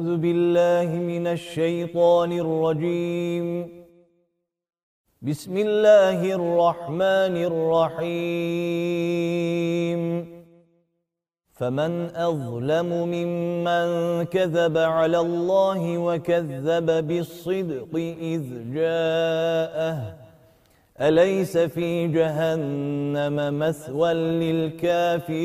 أعوذ بالله من الشيطان الرجيم. بسم الله الرحمن الرحيم. فمن أظلم ممن كذب على الله وكذب بالصدق إذ جاءه. أليس في جهنم مثوى للكافرين؟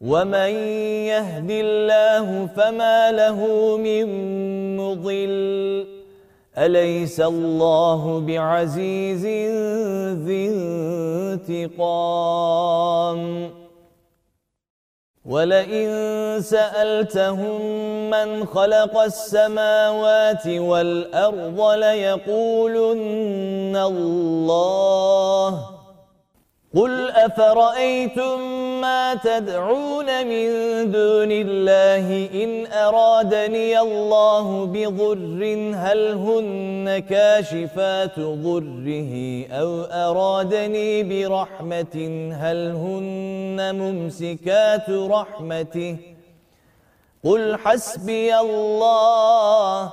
ومن يهد الله فما له من مضل أليس الله بعزيز ذي انتقام ولئن سألتهم من خلق السماوات والأرض ليقولن الله قل أفرأيتم ما تدعون من دون الله إن أرادني الله بضر هل هن كاشفات ضره أو أرادني برحمة هل هن ممسكات رحمته قل حسبي الله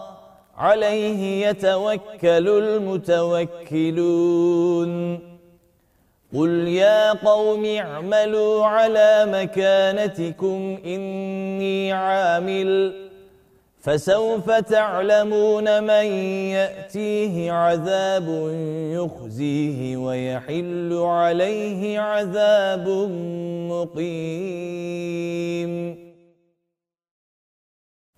عليه يتوكل المتوكلون قل يا قوم اعملوا على مكانتكم إني عامل فسوف تعلمون من يأتيه عذاب يخزيه ويحل عليه عذاب مقيم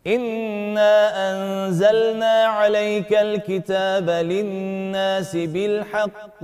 إنا أنزلنا عليك الكتاب للناس بالحق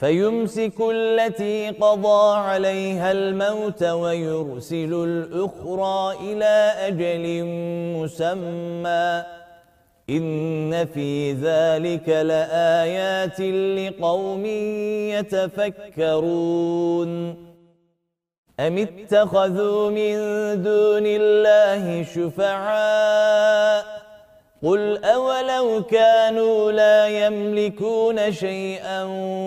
فيمسك التي قضى عليها الموت ويرسل الأخرى إلى أجل مسمى. إن في ذلك لآيات لقوم يتفكرون. أم اتخذوا من دون الله شفعاء؟ قل أولو كانوا لا يملكون شيئا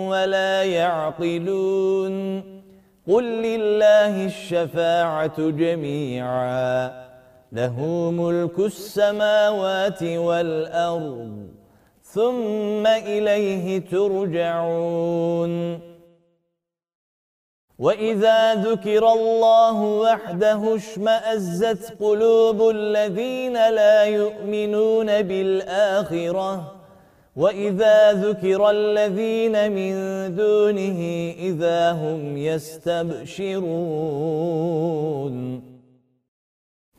ولا يعقلون قل لله الشفاعة جميعا له ملك السماوات والأرض ثم إليه ترجعون وإذا ذكر الله وحده اشمأزت قلوب الذين لا يؤمنون بالآخرة وإذا ذكر الذين من دونه إذا هم يستبشرون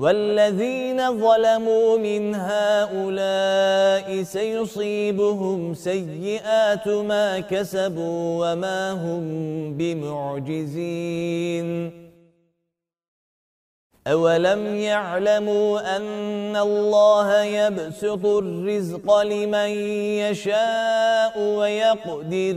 والذين ظلموا من هؤلاء سيصيبهم سيئات ما كسبوا وما هم بمعجزين. أولم يعلموا أن الله يبسط الرزق لمن يشاء ويقدر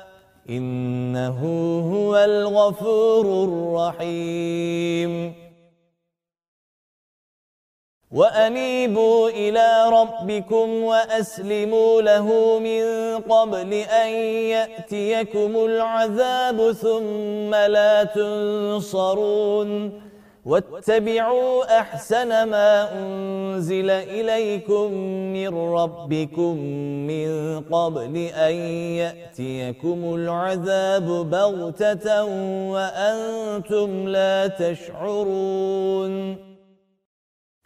إنه هو الغفور الرحيم. وأنيبوا إلى ربكم وأسلموا له من قبل أن يأتيكم العذاب ثم لا تنصرون. واتبعوا أحسن ما أنزل إليكم من ربكم من قبل أن يأتيكم العذاب بغتة وأنتم لا تشعرون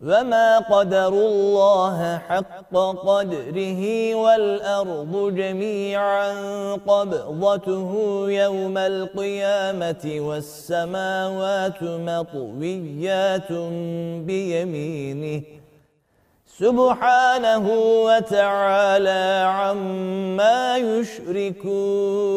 وما قدر الله حق قدره والأرض جميعا قبضته يوم القيامة والسماوات مطويات بيمينه سبحانه وتعالى عما يشركون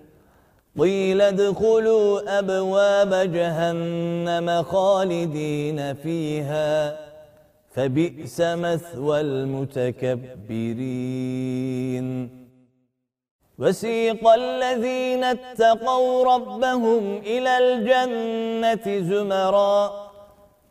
قيل ادخلوا أبواب جهنم خالدين فيها فبئس مثوى المتكبرين. وسيق الذين اتقوا ربهم إلى الجنة زمرًا.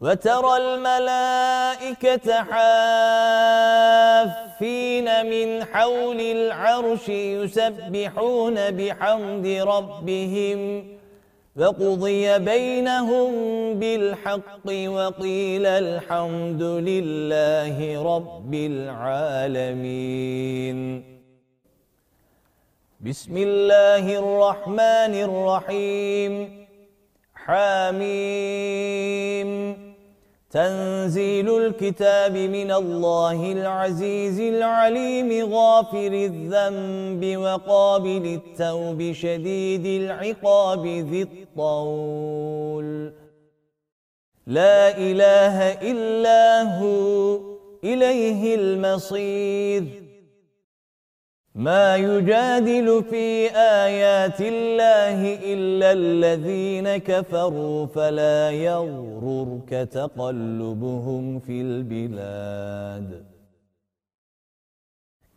وترى الملائكة حافين من حول العرش يسبحون بحمد ربهم وقضي بينهم بالحق وقيل الحمد لله رب العالمين. بسم الله الرحمن الرحيم. حاميم. تنزيل الكتاب من الله العزيز العليم غافر الذنب وقابل التوب شديد العقاب ذي الطول. لا إله إلا هو إليه المصير. ما يجادل في آيات الله إلا الذين كفروا فلا يغررك تقلبهم في البلاد.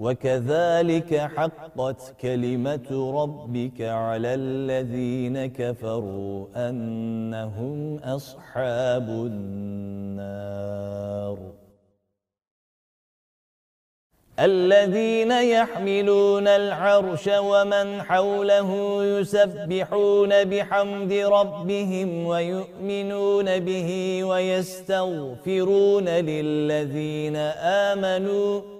وكذلك حقت كلمة ربك على الذين كفروا أنهم أصحاب النار. الذين يحملون العرش ومن حوله يسبحون بحمد ربهم ويؤمنون به ويستغفرون للذين آمنوا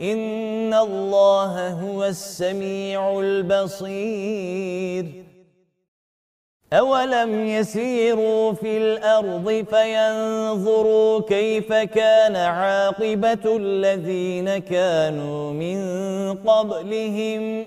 إن الله هو السميع البصير أولم يسيروا في الأرض فينظروا كيف كان عاقبة الذين كانوا من قبلهم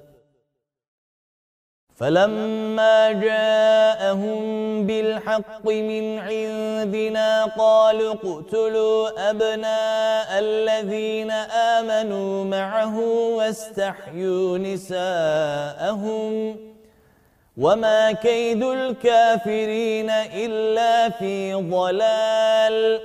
فلما جاءهم بالحق من عندنا قالوا اقتلوا أبناء الذين آمنوا معه واستحيوا نساءهم وما كيد الكافرين إلا في ضلال.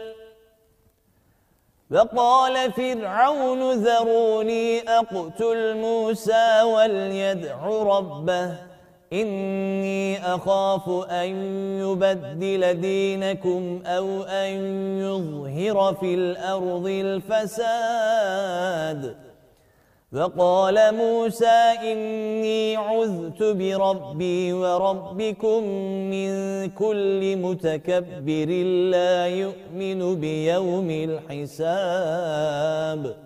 وقال فرعون ذروني أقتل موسى وليدع ربه إني أخاف أن يبدل دينكم أو أن يظهر في الأرض الفساد. فقال موسى إني عذت بربي وربكم من كل متكبر لا يؤمن بيوم الحساب.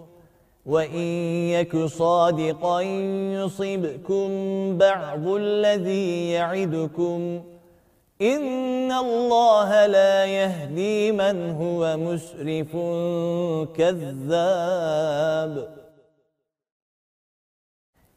وَإِن يَكُ صَادِقًا يُصِبْكُم بَعْضُ الَّذِي يَعِدُكُمْ إِنَّ اللَّهَ لَا يَهْدِي مَنْ هُوَ مُسْرِفٌ كَذَّابٌ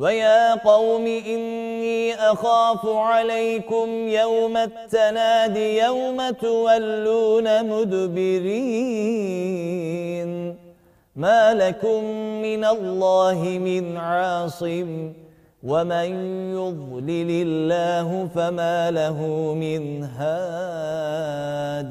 ويا قوم إني أخاف عليكم يوم التناد يوم تولون مدبرين. ما لكم من الله من عاصم ومن يضلل الله فما له من هاد.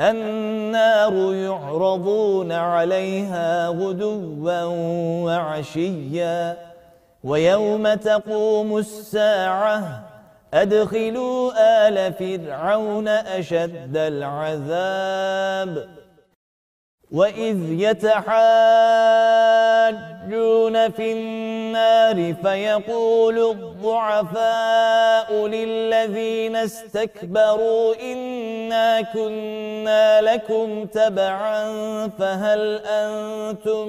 النار يعرضون عليها غدوا وعشيا ويوم تقوم الساعة أدخلوا آل فرعون أشد العذاب وَإِذْ يَتَحَاجُّونَ فِي النَّارِ فَيَقُولُ الضُّعَفَاءُ لِلَّذِينَ اسْتَكْبَرُوا إِنَّا كُنَّا لَكُمْ تَبَعًا فَهَلْ أَنْتُمْ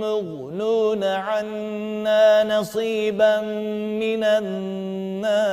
مُغْنُونَ عَنَّا نَصِيبًا مِنَ النَّارِ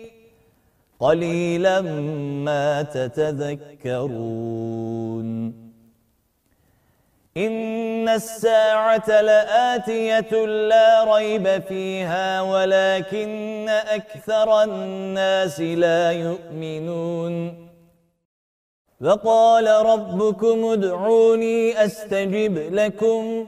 قليلا ما تتذكرون. إن الساعة لآتية لا ريب فيها ولكن أكثر الناس لا يؤمنون. وقال ربكم ادعوني أستجب لكم.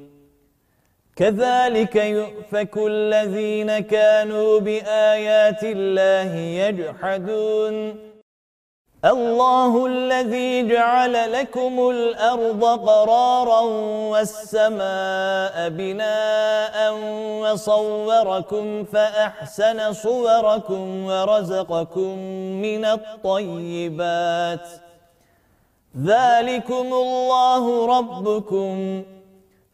كذلك يؤفك الذين كانوا بآيات الله يجحدون. الله الذي جعل لكم الأرض قرارا والسماء بناء وصوركم فأحسن صوركم ورزقكم من الطيبات. ذلكم الله ربكم.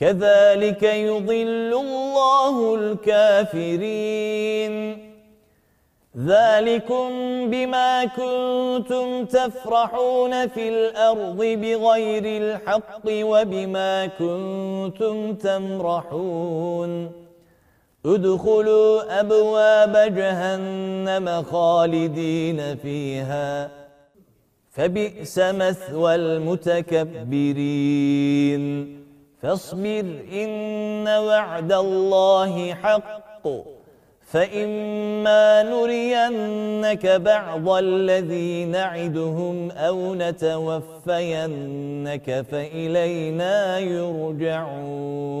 كذلك يضل الله الكافرين. ذلكم بما كنتم تفرحون في الأرض بغير الحق وبما كنتم تمرحون. ادخلوا أبواب جهنم خالدين فيها. فبئس مثوى المتكبرين. فاصبر إن وعد الله حق. فإما نرينك بعض الذي نعدهم أو نتوفينك فإلينا يرجعون.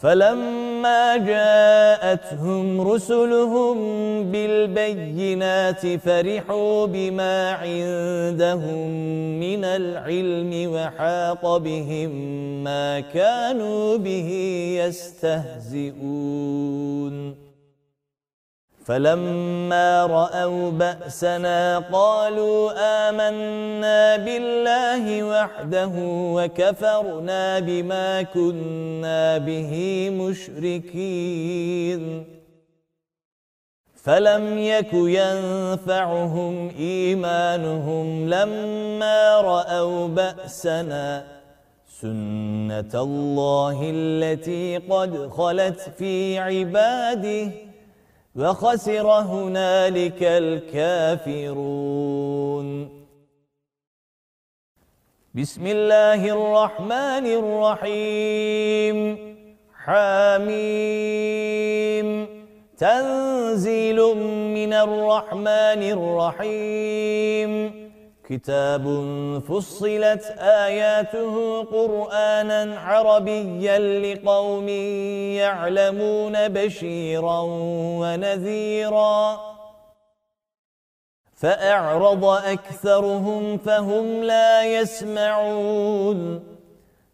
فلما جاءتهم رسلهم بالبينات فرحوا بما عندهم من العلم وحاق بهم ما كانوا به يستهزئون. فلما رأوا بأسنا قالوا آمنا بالله وحده وكفرنا بما كنا به مشركين. فلم يك ينفعهم إيمانهم لما رأوا بأسنا. سنة الله التي قد خلت في عباده. وخسر هنالك الكافرون. بسم الله الرحمن الرحيم. حميم. تنزيل من الرحمن الرحيم. كتاب فصلت آياته قرآنا عربيا لقوم يعلمون بشيرا ونذيرا. فأعرض أكثرهم فهم لا يسمعون.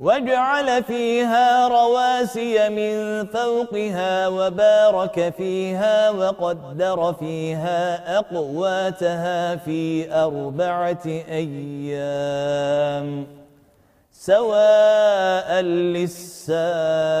وَاجْعَلَ فِيهَا رَوَاسِيَ مِنْ فَوْقِهَا وَبَارَكَ فِيهَا وَقَدَّرَ فِيهَا أَقْوَاتَهَا فِي أَرْبَعَةِ أَيَّامٍ سَوَاءً لِلسَّائِلِينَ.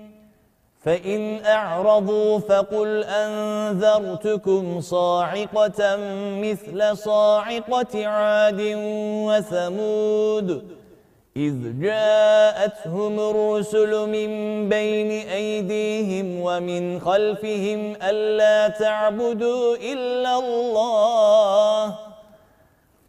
فإن أعرضوا فقل أنذرتكم صاعقة مثل صاعقة عاد وثمود إذ جاءتهم الرسل من بين أيديهم ومن خلفهم ألا تعبدوا إلا الله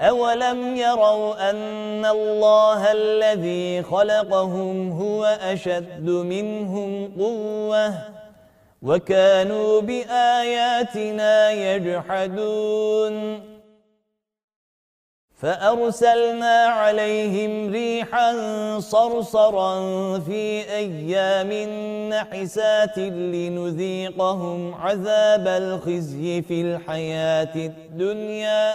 أولم يروا أن الله الذي خلقهم هو أشد منهم قوة وكانوا بآياتنا يجحدون فأرسلنا عليهم ريحا صرصرا في أيام نحسات لنذيقهم عذاب الخزي في الحياة الدنيا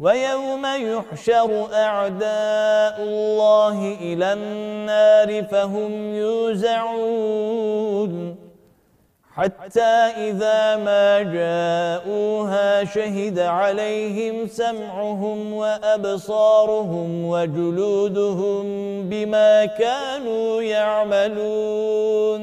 ويوم يحشر أعداء الله إلى النار فهم يوزعون. حتى إذا ما جاءوها شهد عليهم سمعهم وأبصارهم وجلودهم بما كانوا يعملون.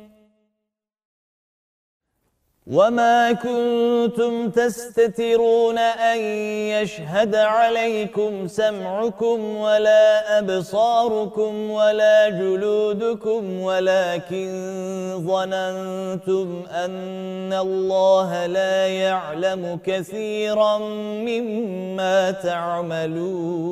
وما كنتم تستترون أن يشهد عليكم سمعكم ولا أبصاركم ولا جلودكم ولكن ظننتم أن الله لا يعلم كثيرا مما تعملون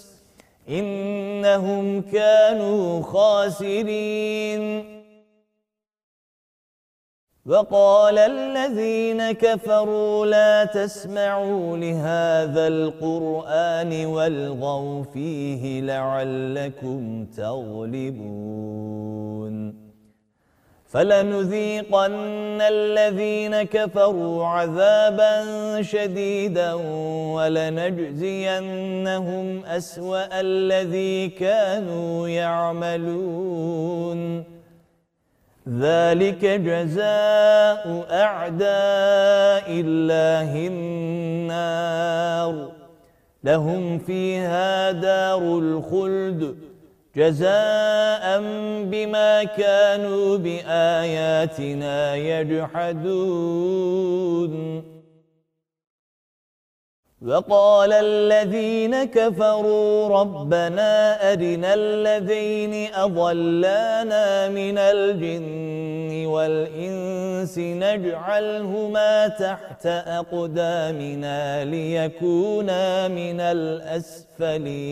إنهم كانوا خاسرين. وقال الذين كفروا لا تسمعوا لهذا القرآن والغوا فيه لعلكم تغلبون. فلنذيقن الذين كفروا عذابا شديدا ولنجزينهم أسوأ الذي كانوا يعملون. ذلك جزاء أعداء الله النار. لهم فيها دار الخلد. جزاء بما كانوا بآياتنا يجحدون. وقال الذين كفروا ربنا أرنا الذين أضلانا من الجن والإنس نجعلهما تحت أقدامنا ليكونا من الأسفلين.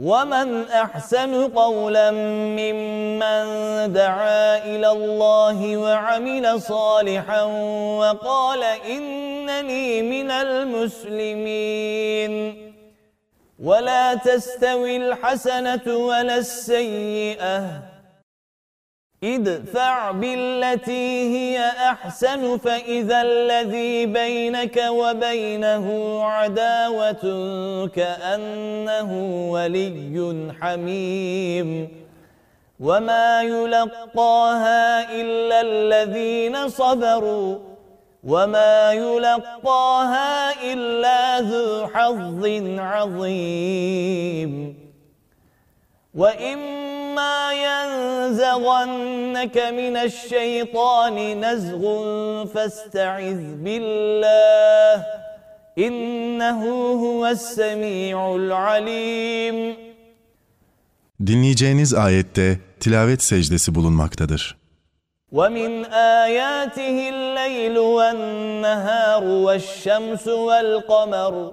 ومن أحسن قولا ممن دعا إلى الله وعمل صالحا وقال إنني من المسلمين ولا تستوي الحسنة ولا السيئة ادفع بالتي هي أحسن فإذا الذي بينك وبينه عداوة كأنه ولي حميم. وما يلقاها إلا الذين صبروا. وما يلقاها إلا ذو حظ عظيم. وإما ينزغنك من الشيطان نزغ فاستعذ بالله إنه هو السميع العليم Dinleyeceğiniz ayette tilavet secdesi bulunmaktadır. ومن آياته الليل والنهار والشمس والقمر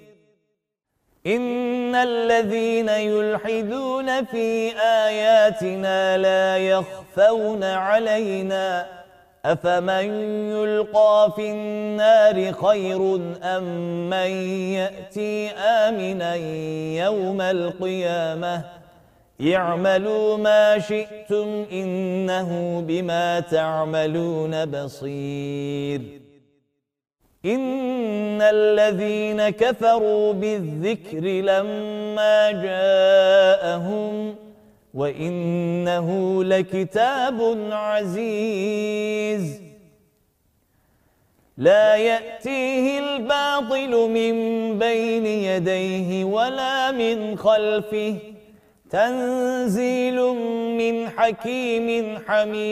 إن الذين يلحدون في آياتنا لا يخفون علينا أفمن يلقى في النار خير أم من يأتي آمنا يوم القيامة اعملوا ما شئتم إنه بما تعملون بصير إن الذين كفروا بالذكر لما جاءهم وإنه لكتاب عزيز. لا يأتيه الباطل من بين يديه ولا من خلفه. تنزيل من حكيم حميد.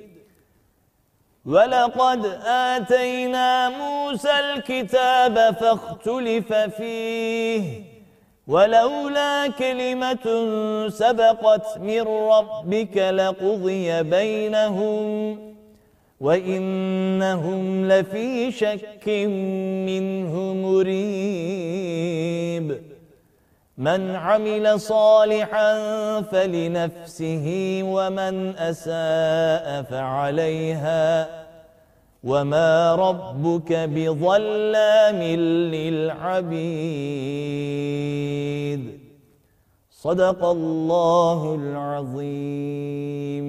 ولقد آتينا موسى الكتاب فاختلف فيه ولولا كلمة سبقت من ربك لقضي بينهم وإنهم لفي شك منه مريب. من عمل صالحا فلنفسه ومن أساء فعليها وما ربك بظلام للعبيد. صدق الله العظيم.